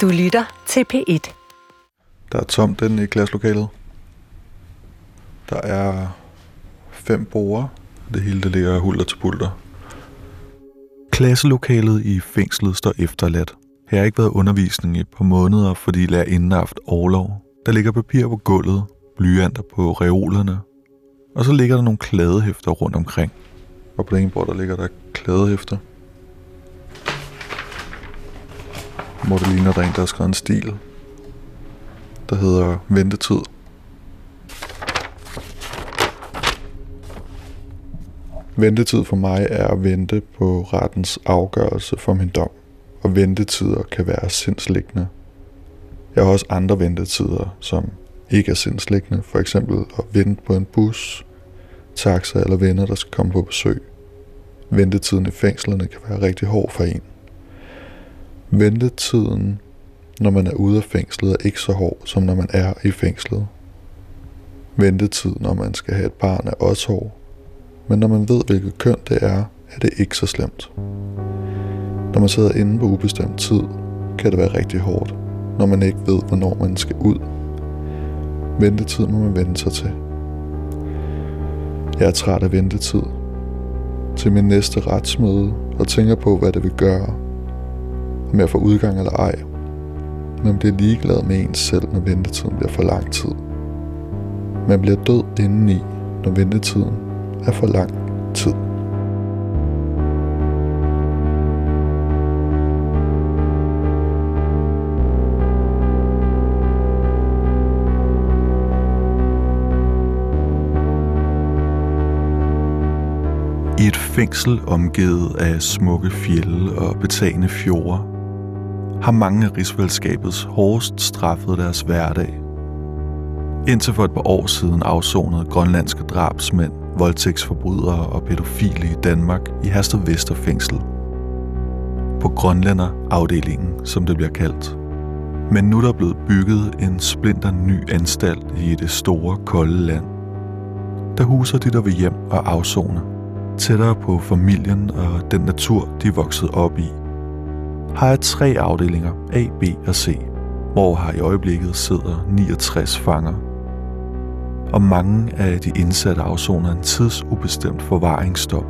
Du lytter til P1. Der er tomt den i klasselokalet. Der er fem borer. Det hele det ligger hulter til pulter. Klasselokalet i fængslet står efterladt. Her har ikke været undervisning i et par måneder, fordi lærerinden har haft overlov. Der ligger papir på gulvet, blyanter på reolerne, og så ligger der nogle kladehæfter rundt omkring. Og på den ene bord, der ligger der kladehæfter. Hvor det ligner, der er en, der har skrevet en stil, der hedder ventetid. Ventetid for mig er at vente på rettens afgørelse for min dom, og ventetider kan være sindslæggende. Jeg har også andre ventetider, som ikke er sindslæggende, for eksempel at vente på en bus, taxa eller venner, der skal komme på besøg. Ventetiden i fængslerne kan være rigtig hård for en. Ventetiden, når man er ude af fængslet, er ikke så hård, som når man er i fængslet. Ventetid, når man skal have et barn, er også hård. Men når man ved, hvilket køn det er, er det ikke så slemt. Når man sidder inde på ubestemt tid, kan det være rigtig hårdt, når man ikke ved, hvornår man skal ud. Ventetid må man vende sig til. Jeg er træt af ventetid. Til min næste retsmøde og tænker på, hvad det vil gøre med at få udgang eller ej. Man bliver ligeglad med ens selv, når ventetiden bliver for lang tid. Man bliver død indeni, når ventetiden er for lang tid. I et fængsel omgivet af smukke fjelle og betagende fjorde, har mange af rigsfællesskabets hårdest straffet deres hverdag. Indtil for et par år siden afsonede grønlandske drabsmænd, voldtægtsforbrydere og pædofile i Danmark i Haster Vester fængsel. På Grønlænderafdelingen, som det bliver kaldt. Men nu er der blevet bygget en splinter ny anstalt i det store, kolde land. Der huser de, der vil hjem og afzone tættere på familien og den natur, de voksede op i. Har jeg tre afdelinger, A, B og C, hvor har i øjeblikket sidder 69 fanger. Og mange af de indsatte afsoner en tidsubestemt forvaringsdom,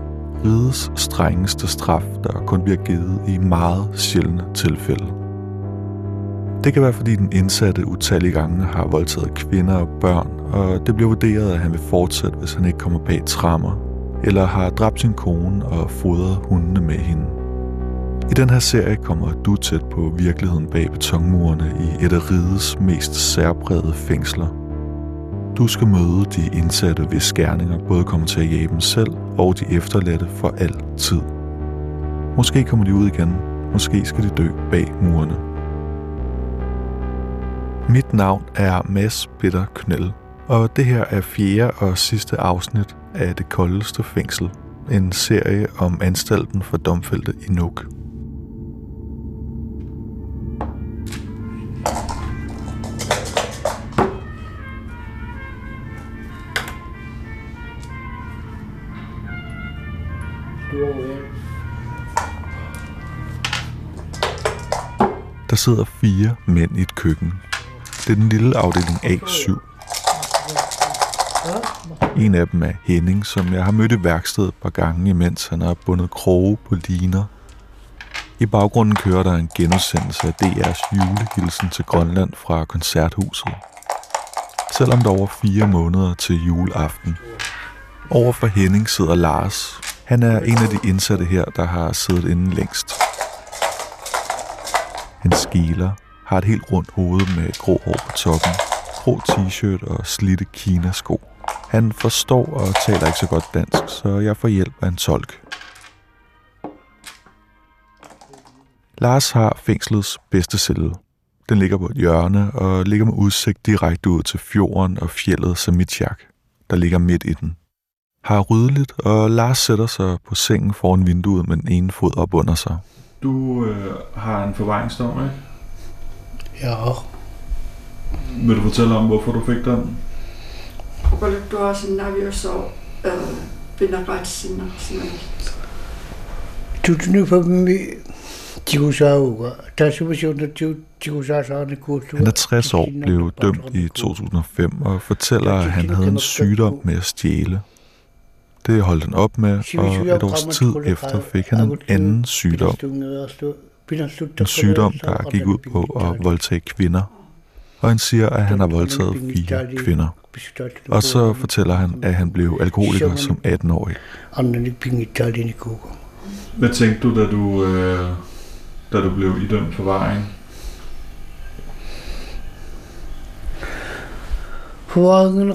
rigets strengeste straf, der kun bliver givet i meget sjældne tilfælde. Det kan være, fordi den indsatte utallige gange har voldtaget kvinder og børn, og det bliver vurderet, at han vil fortsætte, hvis han ikke kommer bag trammer eller har dræbt sin kone og fodret hundene med hende. I den her serie kommer du tæt på virkeligheden bag betonmurene i et af rigets mest særprægede fængsler. Du skal møde de indsatte, hvis skærninger både kommer til at jage dem selv og de efterladte for altid. Måske kommer de ud igen, måske skal de dø bag murene. Mit navn er Mads Bitter Knell, og det her er fjerde og sidste afsnit af Det Koldeste Fængsel, en serie om anstalten for domfældte i Nuuk. Der sidder fire mænd i et køkken. Det er den lille afdeling A7, en af dem er Henning, som jeg har mødt i værkstedet et par gange, imens han har bundet kroge på liner. I baggrunden kører der en genudsendelse af DR's julehilsen til Grønland fra koncerthuset. Selvom der er over fire måneder til juleaften. Over for Henning sidder Lars. Han er en af de indsatte her, der har siddet inde længst. Han skiler, har et helt rundt hoved med grå hår på toppen, grå t-shirt og slitte kinasko. Han forstår og taler ikke så godt dansk, så jeg får hjælp af en tolk. Lars har fængslets bedste celle. Den ligger på et hjørne og ligger med udsigt direkte ud til fjorden og fjellet Samitjak, der ligger midt i den. Har ryddeligt, og Lars sætter sig på sengen foran vinduet med den ene fod op under sig. Du øh, har en forvaringsdom, ikke? Ja. Vil du fortælle om, hvorfor du fik den? Kulttuursin avioso pinakatsin Tutnu pa mi Han er 60 år, blev dømt i 2005 og fortæller, at han havde en sygdom med at stjæle. Det holdt han op med, og et års tid efter fik han en anden sygdom. En sygdom, der gik ud på at voldtage kvinder. Og han siger, at han har voldtaget fire kvinder. Og så fortæller han, at han blev alkoholiker som 18-årig. Hvad tænkte du, da du, øh, da du blev idømt forvaring? Forvaringen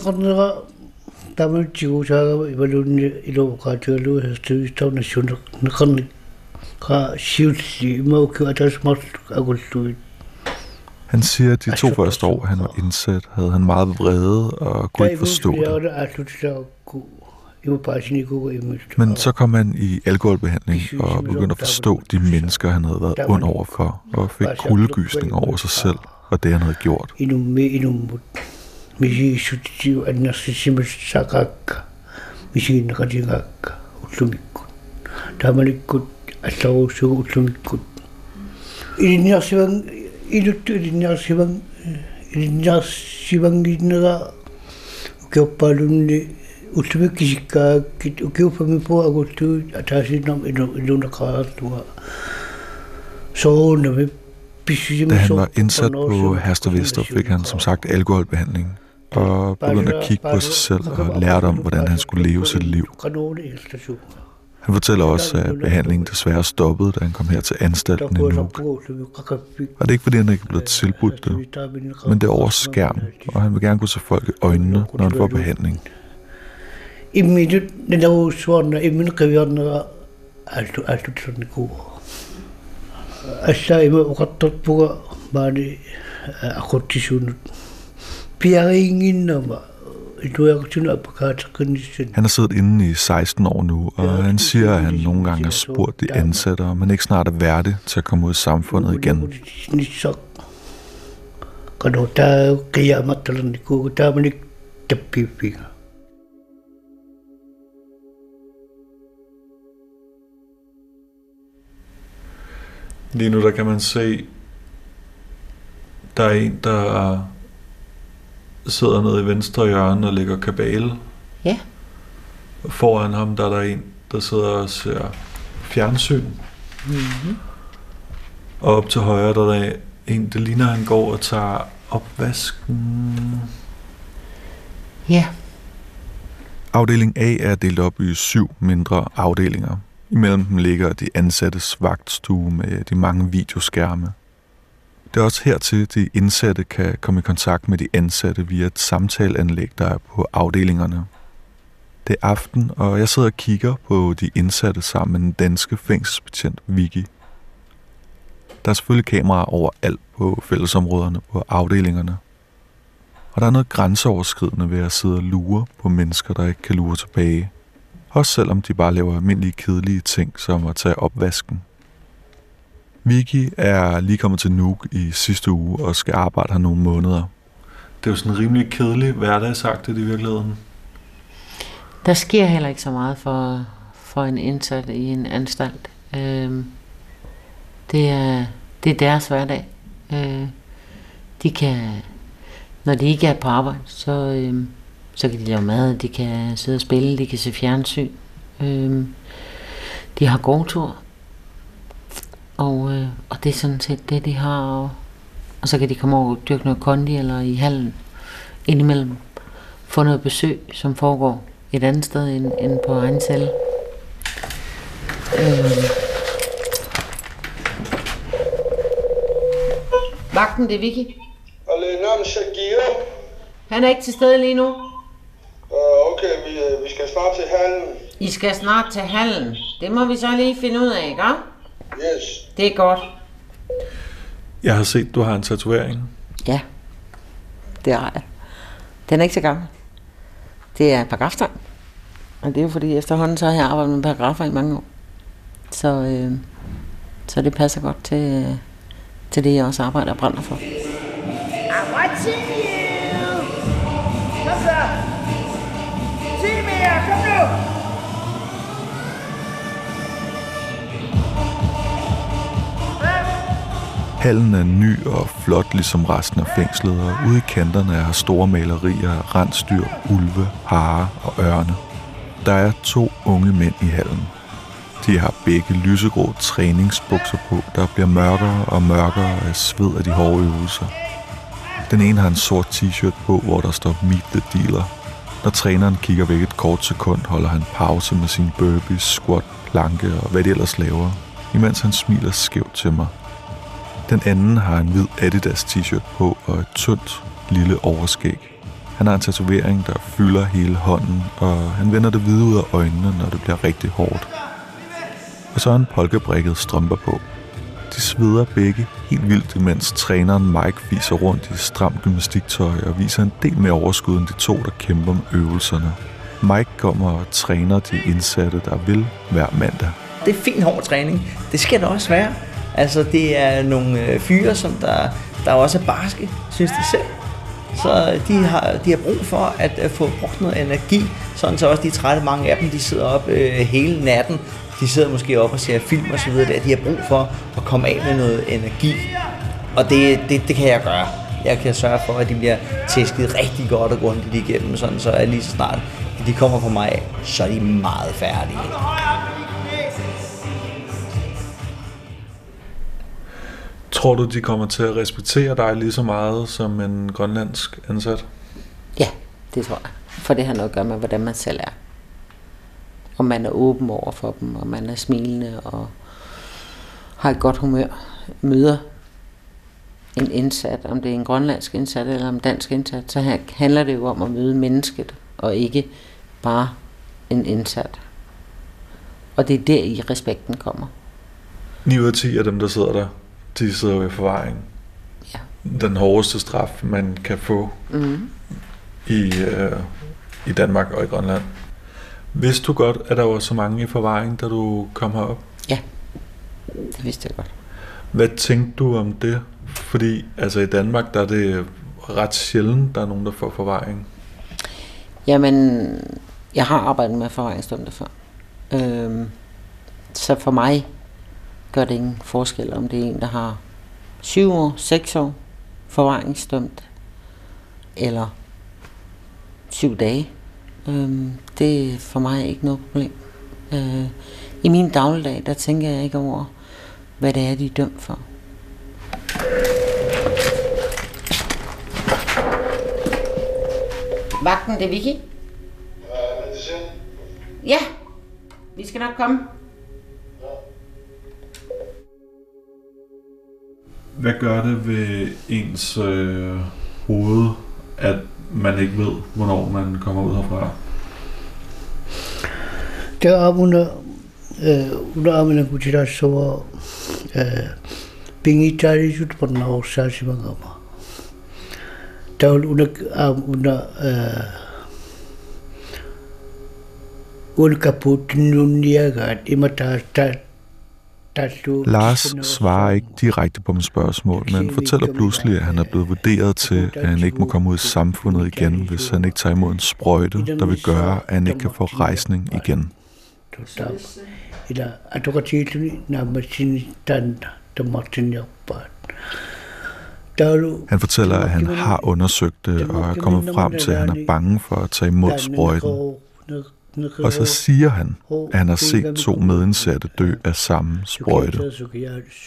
tamil chiguchaga ibalunni ilo kachalu hastu tau na shun nakan ka shivtli ima ukyu atas mart agullu. Han siger, at de to første år, han var indsat, havde han meget vrede og kunne ikke forstå det. Men så kom han i alkoholbehandling og begyndte at forstå de mennesker, han havde været ond overfor, og fik kuldegysning over sig selv og det, han havde gjort iluttu ilinnarsivang ilinnarsivangginera ukioppaluunni ullumikkisikkaakit ukiuppamipu agultu ataasinam inu ilunaqaartua soonami Da han var indsat på Herstedvester, fik han som sagt alkoholbehandling og begyndte at kigge på sig selv og lærte om, hvordan han skulle leve sit liv. Han fortæller også, at behandlingen desværre stoppede, da han kom her til anstalten i Nuuk. Og det er ikke, fordi han ikke er blevet tilbudt det, men det er over skærm, og han vil gerne kunne se folk i øjnene, når han får behandling. Suarna immin qiviarnaga altu altu tsarniku. Assa ima uqattarpuga baani aquttisuunut. Piariinginnama han har siddet inde i 16 år nu, og han siger, at han nogle gange har spurgt de ansatte, om han ikke snart er værdig til at komme ud i samfundet igen. Lige nu der kan man se, der er en, der sidder nede i venstre hjørne og lægger kabale. Ja. Og foran ham, der er der en, der sidder og ser fjernsyn. Mm-hmm. Og op til højre, der er der en, det ligner, han går og tager opvasken. Ja. Afdeling A er delt op i syv mindre afdelinger. Imellem dem ligger de ansattes vagtstue med de mange videoskærme. Det er også hertil, de indsatte kan komme i kontakt med de ansatte via et samtaleanlæg, der er på afdelingerne. Det er aften, og jeg sidder og kigger på de indsatte sammen med den danske fængselsbetjent Vicky. Der er selvfølgelig kameraer overalt på fællesområderne på afdelingerne. Og der er noget grænseoverskridende ved at sidde og lure på mennesker, der ikke kan lure tilbage. Også selvom de bare laver almindelige kedelige ting, som at tage opvasken. Vicky er lige kommet til Nuuk i sidste uge og skal arbejde her nogle måneder. Det er jo sådan en rimelig kedelig hverdag, sagt det i virkeligheden. Der sker heller ikke så meget for, for en indsat i en anstalt. Øhm, det, er, det er deres hverdag. Øh, de kan, når de ikke er på arbejde, så, øhm, så kan de lave mad, de kan sidde og spille, de kan se fjernsyn. Øhm, de har gårdtur, og, øh, og det er sådan set det, de har. Og, og så kan de komme over og dyrke noget kondi eller i hallen indimellem. Få noget besøg, som foregår et andet sted end, end på egen celle. Øh. Vagten, det er Vicky. Alena Shakira. Han er ikke til stede lige nu. Uh, okay, vi, øh, vi skal snart til hallen. I skal snart til hallen. Det må vi så lige finde ud af, ikke? Yes. Det er godt. Jeg har set, du har en tatovering. Ja, det har jeg. Den er ikke så gammel. Det er paragrafstang. Og det er jo fordi, efterhånden så har jeg arbejdet med paragrafer i mange år. Så, øh, så det passer godt til, øh, til det, jeg også arbejder og brænder for. Kom nu. Hallen er ny og flot ligesom resten af fængslet, og ude i kanterne er store malerier af rensdyr, ulve, hare og ørne. Der er to unge mænd i hallen. De har begge lysegrå træningsbukser på, der bliver mørkere og mørkere af sved af de hårde øvelser. Den ene har en sort t-shirt på, hvor der står Meet the Dealer. Når træneren kigger væk et kort sekund, holder han pause med sin burpees, squat, planke og hvad de ellers laver, imens han smiler skævt til mig. Den anden har en hvid Adidas t-shirt på og et tyndt, lille overskæg. Han har en tatovering, der fylder hele hånden, og han vender det hvide ud af øjnene, når det bliver rigtig hårdt. Og så har han polkebrikket strømper på. De sveder begge helt vildt, imens træneren Mike viser rundt i stramt gymnastiktøj og viser en del mere overskud end de to, der kæmper om øvelserne. Mike kommer og træner de indsatte, der vil hver mandag. Det er fint hård træning. Det skal det også være. Altså, det er nogle øh, fyre, som der, der også er barske, synes de selv. Så øh, de har, de har brug for at øh, få brugt noget energi, sådan så også de trætte, mange af dem, de sidder op øh, hele natten. De sidder måske op og ser film og så videre der. De har brug for at komme af med noget energi. Og det, det, det kan jeg gøre. Jeg kan sørge for, at de bliver tæsket rigtig godt og grundigt igennem, sådan så lige så snart de kommer på mig, så er de meget færdige. Tror du, de kommer til at respektere dig lige så meget som en grønlandsk ansat? Ja, det tror jeg. For det har noget at gøre med, hvordan man selv er. Om man er åben over for dem, og man er smilende og har et godt humør. Møder en indsat, om det er en grønlandsk indsat eller en dansk indsat, så handler det jo om at møde mennesket, og ikke bare en indsat. Og det er der i respekten kommer. 9 ud af 10 af dem, der sidder der, de sidder jo i forvaring. Ja. Den hårdeste straf, man kan få Mm. i, øh, i Danmark og i Grønland. Vidste du godt, at der var så mange i forvaring, da du kom herop? Det vidste jeg godt. Hvad tænkte du om det? Fordi altså i Danmark, der er det ret sjældent, der er nogen, der får forvaring. Jamen, jeg har arbejdet med forvaringsdømte før. Øhm, så for mig gør det ingen forskel, om det er en, der har 7 år, 6 år forvaringsdømt, eller 7 dage. Øhm, det er for mig ikke noget problem. Øh, I min dagligdag, der tænker jeg ikke over, hvad det er, de er dømt for. Vagten, det er Vicky. Ja, medicin. Ja, vi skal nok komme. Hvad gør det ved ens øh, hoved, at man ikke ved, hvornår man kommer ud herfra? Der abuna una amina kutira den pingi tari jut panna orsa si magama. Taul una una un kaput nunia gat imata ta Lars svarer ikke direkte på mit spørgsmål, men fortæller pludselig, at han er blevet vurderet til, at han ikke må komme ud i samfundet igen, hvis han ikke tager imod en sprøjte, der vil gøre, at han ikke kan få rejsning igen. Han fortæller, at han har undersøgt det og er kommet frem til, at han er bange for at tage imod sprøjten. Og så siger han, at han har set to medindsatte dø af samme sprøjte.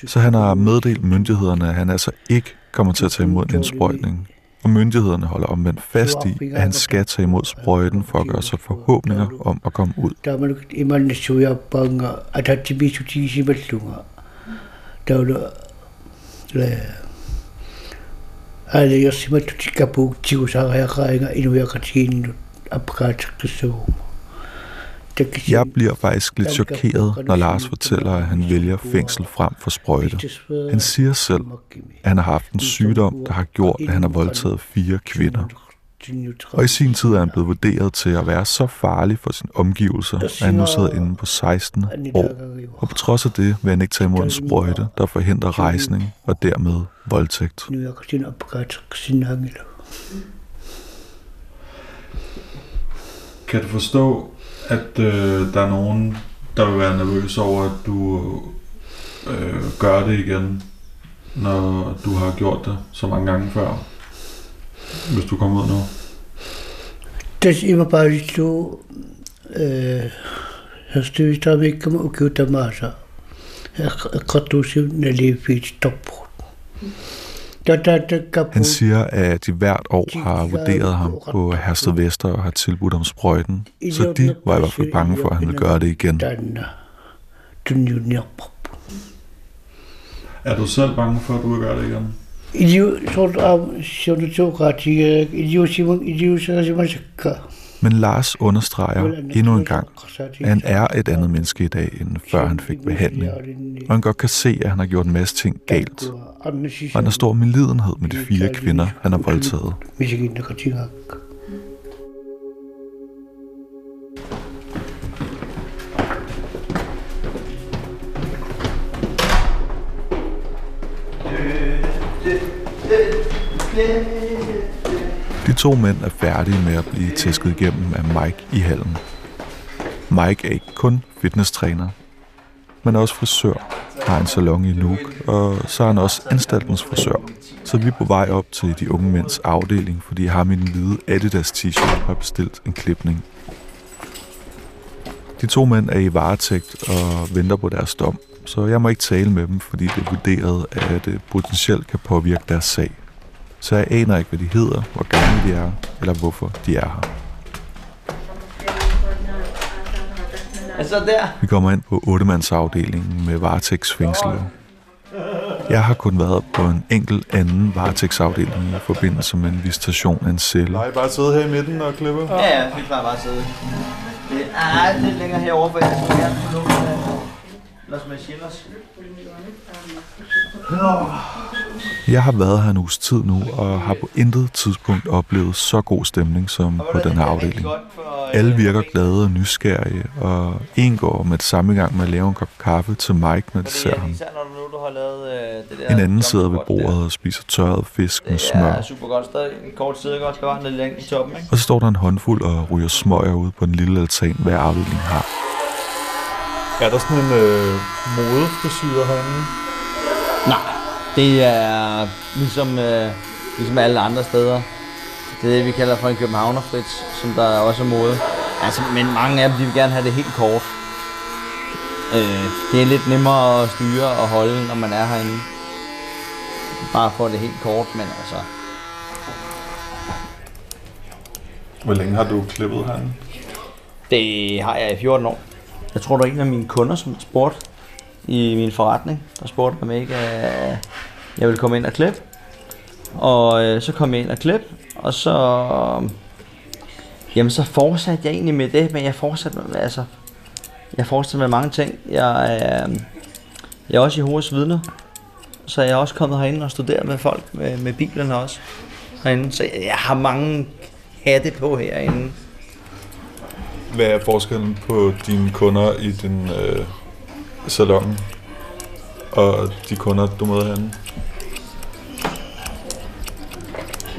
Så han har meddelt myndighederne, at han altså ikke kommer til at tage imod en indsprøjtning. Og myndighederne holder omvendt fast i, at han skal tage imod sprøjten for at gøre sig forhåbninger om at komme ud. Tamal iman suya panga atati bisu ti si betlunga. Jeg bliver faktisk lidt chokeret, når Lars fortæller, at han vælger fængsel frem for sprøjte. Han siger selv, at han har haft en sygdom, der har gjort, at han har voldtaget fire kvinder. Og i sin tid er han blevet vurderet til at være så farlig for sine omgivelser, at han nu sidder inde på 16 år. Og på trods af det vil han ikke tage imod en sprøjte, der forhindrer rejsning og dermed voldtægt. Kan du forstå, at øh, der er nogen, der vil være nervøs over, at du øh, gør det igen? når du har gjort det så mange gange før? Hvis du kommer ud nu? Das immer bei so äh hast du da mit kem og gjort der masser. Jeg kan du se når han siger, at de hvert år har vurderet ham på Hersted Vester og har tilbudt ham sprøjten, så de var i hvert fald bange for, at han ville gøre det igen. Er du selv bange for, at du vil gøre det igen? Idiot, sort af, sådan to gratis, idiot, Men Lars understreger endnu en gang, at han er et andet menneske i dag, end før han fik behandling. Og han godt kan se, at han har gjort en masse ting galt. Og han har stor medlidenhed med de fire kvinder, han har voldtaget. De to mænd er færdige med at blive tæsket igennem af Mike i hallen. Mike er ikke kun fitnesstræner, men også frisør, har en salon i Nuuk, og så er han også anstaltens frisør. Så vi er på vej op til de unge mænds afdeling, fordi ham i den hvide Adidas t-shirt har bestilt en klipning. De to mænd er i varetægt og venter på deres dom, så jeg må ikke tale med dem, fordi det er vurderet, at det potentielt kan påvirke deres sag. Så jeg aner ikke, hvad de hedder, hvor gamle de er, eller hvorfor de er her. Altså der. Vi kommer ind på 8-mandsafdelingen med varetægtsfængslede. Jeg har kun været på en enkelt anden varetægtsafdeling i forbindelse med en visitation af en celle. Nej, bare sidde her i midten og klippe. Ja, ja, vi klarer bare at sidde. Det er lidt længere herovre, for jeg få lukket af Los Machines. Jeg har været her en uges tid nu, og har på intet tidspunkt oplevet så god stemning som på den her afdeling. Alle virker glade og nysgerrige, og en går med det samme gang med at lave en kop kaffe til Mike, når de ser ham. Øh, det der... En anden sidder ved bordet og spiser tørret fisk med smør. Og så står der en håndfuld og ryger smøger ud på en lille altan, hver afdeling har. Er der sådan en øh, modefrisyr herinde? Nej, det er ligesom, øh, ligesom alle andre steder. Det er det, vi kalder for en københavnerfrit, som der er også er mode. Altså, men mange af dem, de vil gerne have det helt kort. Øh, det er lidt nemmere at styre og holde, når man er herinde. Bare for det helt kort, men altså... Hvor længe har du klippet herinde? Det har jeg i 14 år. Jeg tror, der er en af mine kunder, som spurgte i min forretning, der spurgte om ikke, øh, jeg ville komme ind og klippe. Og øh, så kom jeg ind og klippe, og så, jamen, så fortsatte jeg egentlig med det, men jeg fortsatte med, altså, jeg fortsatte med mange ting. Jeg, øh, jeg er også i Hoves Vidner, så jeg er også kommet herinde og studeret med folk med, med Bibelen også herinde. Så jeg, jeg har mange hatte på herinde. Hvad er forskellen på dine kunder i din øh, salon og de kunder, du møder herinde?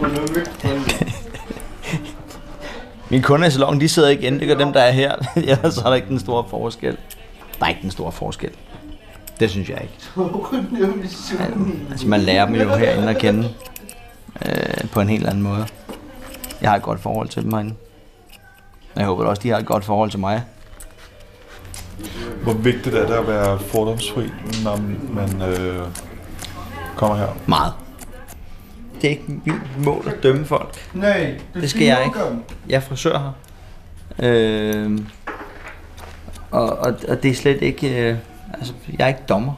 Mine kunder i salongen, de sidder ikke inde. Det gør dem, der er her. Ellers er der ikke den store forskel. Der er ikke den store forskel. Det synes jeg ikke. Altså, man lærer dem jo herinde at kende øh, på en helt anden måde. Jeg har et godt forhold til dem herinde. Jeg håber også, de har et godt forhold til mig. Hvor vigtigt er det at være fordomsfri, når man øh, kommer her? Meget. Det er ikke mit mål at dømme folk. Nej, Det skal jeg ikke. Jeg er frisør her. Øh, og, og, og det er slet ikke... Øh, altså, jeg er ikke dommer.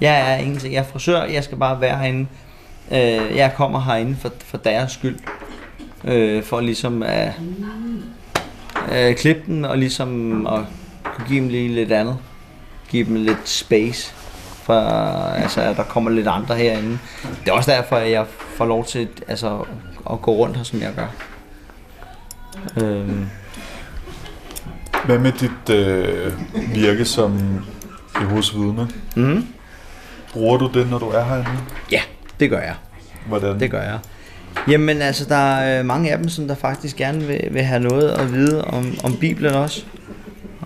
Jeg er ingenting. Jeg er frisør. Jeg skal bare være herinde. Øh, jeg kommer herinde for, for deres skyld. Øh, for ligesom at øh, klippe den, og ligesom at kunne give dem lige lidt andet. Give dem lidt space. For altså, at der kommer lidt andre herinde. Det er også derfor, at jeg får lov til altså, at gå rundt her, som jeg gør. Øhm, Hvad med dit øh, virke som Jehovas vidne? mm, Bruger du det, når du er herinde? ja, det gør jeg. Hvordan? Det gør jeg. Jamen altså, der er øh, mange af dem, som der faktisk gerne vil, vil have noget at vide om, om Bibelen også.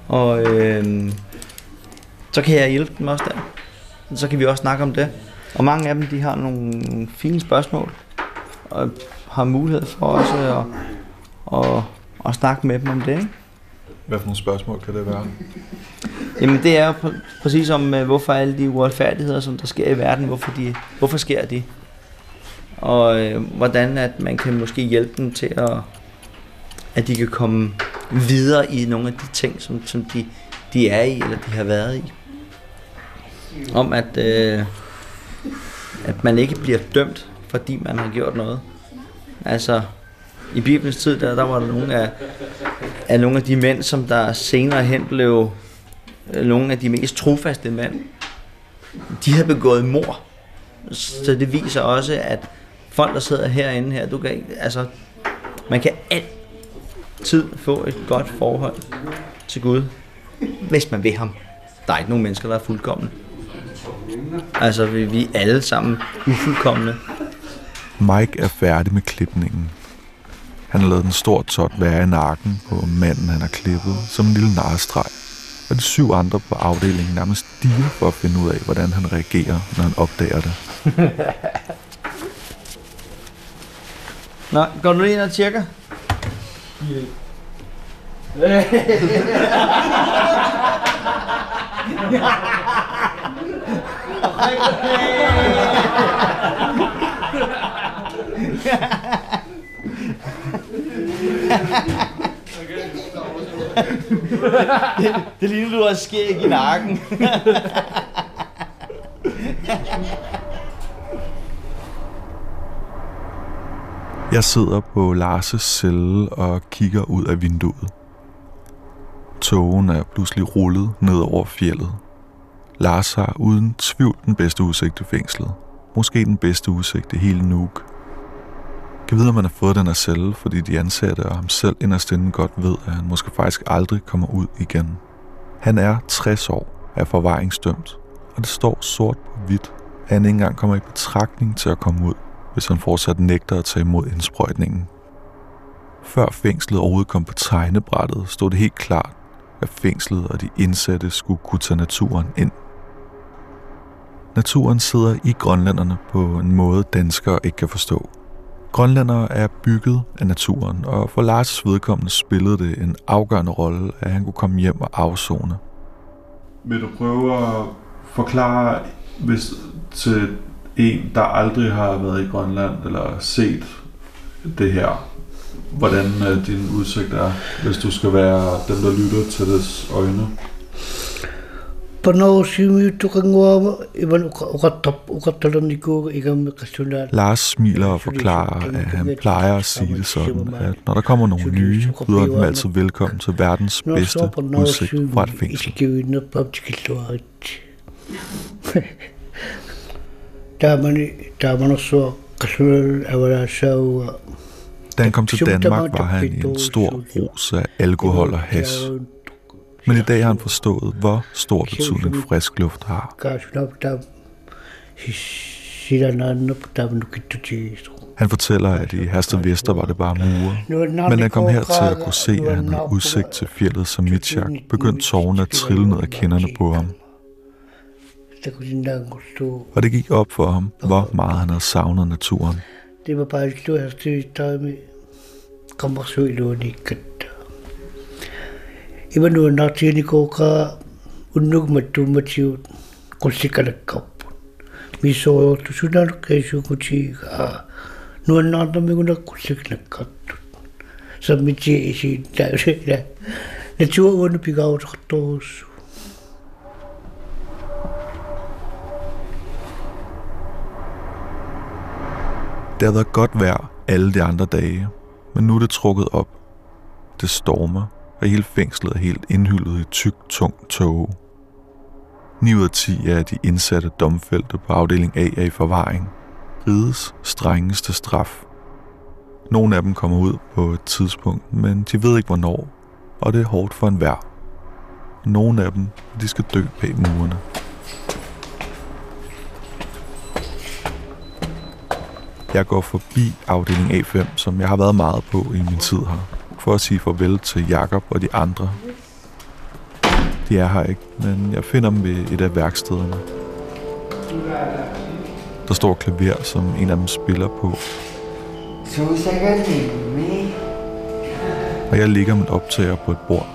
Og øhm, så kan jeg hjælpe dem også der. Så kan vi også snakke om det. Og mange af dem, de har nogle fine spørgsmål, og har mulighed for også at, at, at snakke med dem om det, ikke? Hvad for nogle spørgsmål kan det være? Jamen det er jo pr- præcis om, øh, hvorfor alle de uretfærdigheder, som der sker i verden, hvorfor, de, hvorfor sker de? Og øh, hvordan at man kan måske hjælpe dem til at, at de kan komme videre i nogle af de ting, som, som de, de er i, eller de har været i. Om at, øh, at man ikke bliver dømt, fordi man har gjort noget. Altså, i Bibelens tid, der, der var der nogle af, af nogle af de mænd, som der senere hen blev øh, nogle af de mest trofaste mænd. De havde begået mor. Så det viser også, at folk, der sidder herinde her, du kan ikke, altså, man kan altid få et godt forhold til Gud, hvis man vil ham. Der er ikke nogen mennesker, der er fuldkommende. Altså, vi, vi er alle sammen ufuldkommende. Mike er færdig med klipningen. Han har lavet en stor tot være i nakken på manden, han har klippet, som en lille narstreg. Og de syv andre på afdelingen nærmest stiger for at finde ud af, hvordan han reagerer, når han opdager det. Nå, går du ind og tjekker? det, det ligner, du har skæg i nakken. Jeg sidder på Lars' celle og kigger ud af vinduet. Togen er pludselig rullet ned over fjellet. Lars har uden tvivl den bedste udsigt i fængslet. Måske den bedste udsigt i hele Nuuk. Kan ved, om han har fået den her celle, fordi de ansatte og ham selv inderst inde godt ved, at han måske faktisk aldrig kommer ud igen. Han er 60 år, er forvaringsdømt, og det står sort på hvidt, at han ikke engang kommer i betragtning til at komme ud, hvis han fortsat nægter at tage imod indsprøjtningen. Før fængslet overhovedet kom på tegnebrættet, stod det helt klart, at fængslet og de indsatte skulle kunne tage naturen ind. Naturen sidder i grønlanderne på en måde, danskere ikke kan forstå. Grønlændere er bygget af naturen, og for Lars' vedkommende spillede det en afgørende rolle, at han kunne komme hjem og afzone. Vil du prøve at forklare hvis, til en, der aldrig har været i Grønland eller set det her, hvordan øh, din udsigt er, hvis du skal være dem, der lytter til dets øjne? Lars smiler og forklarer, at han plejer at sige det sådan, at når der kommer nogle nye, byder dem altid velkommen til verdens bedste udsigt fra et fængsel. Tamani tamana so kasunal awala sawa. Da han kom til Danmark, var han i en stor rus af alkohol og has. Men i dag har han forstået, hvor stor betydning frisk luft har. Han fortæller, at i Hersted Vester var det bare mure. Men han kom her til at kunne se, at han havde udsigt til fjellet som Mitchak, begyndte tårerne at trille ned af kinderne på ham. Og det gik op for ham, hvor meget han havde savnet naturen. Det var bare hastighed med kommer så i lån i. Iba nu nak tini ko ka unug matu matiu kusikalakap. Miso tu sunan kesu kuchi ka nu nanda mi guna kusikalakap. Så mit i sin dag. Natur under pigav tos. Det har været godt vejr alle de andre dage, men nu er det trukket op. Det stormer, og hele fængslet er helt indhyllet i tyk, tung tåge. 9 ud af 10 af de indsatte domfældte på afdeling A er i forvaring. Rides strengeste straf. Nogle af dem kommer ud på et tidspunkt, men de ved ikke hvornår, og det er hårdt for enhver. Nogle af dem, de skal dø bag murene. Jeg går forbi afdeling A5, som jeg har været meget på i min tid her, for at sige farvel til Jakob og de andre. De er her ikke, men jeg finder dem ved et af værkstederne. Der står klaver, som en af dem spiller på. Og jeg ligger min optager på et bord.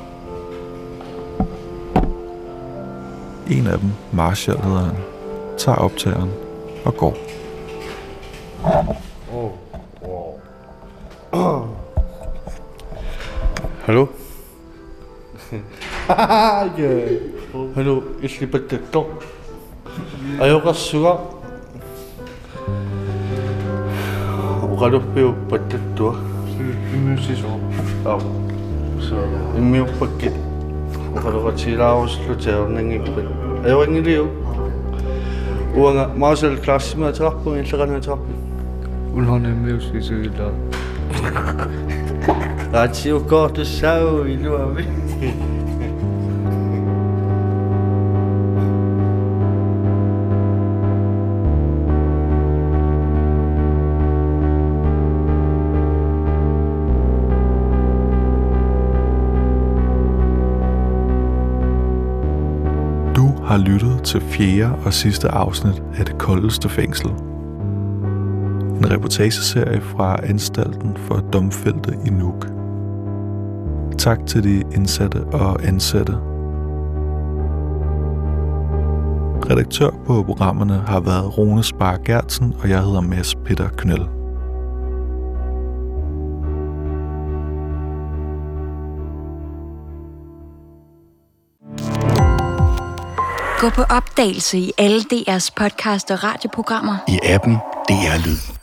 En af dem, Marshall hedder han, tager optageren og går. Oh. Wow. Hallo? yeah. Hallo, ich liebe TikTok. Ayokasuga. Ogalo peo patetto. Immusiso. Oh. So, immio paket. Ogalo ka tira ako sa lo teo nengi pet. Ayowangilio. Uwa nga, mausel klasima tsakpo, ilagana tsakpo. 운헌의묘수술이다 같이 웃고도 싸우 이리 Du har lyttet til fjerde og sidste afsnit af Det Koldeste Fængsel – en reportageserie fra anstalten for domfældte i Nuuk. Tak til de indsatte og ansatte. Redaktør på programmerne har været Rune Spar Gertsen, og jeg hedder Mads Peter Knøll. Gå på opdagelse i alle DR's podcast og radioprogrammer. I appen DR Lyd.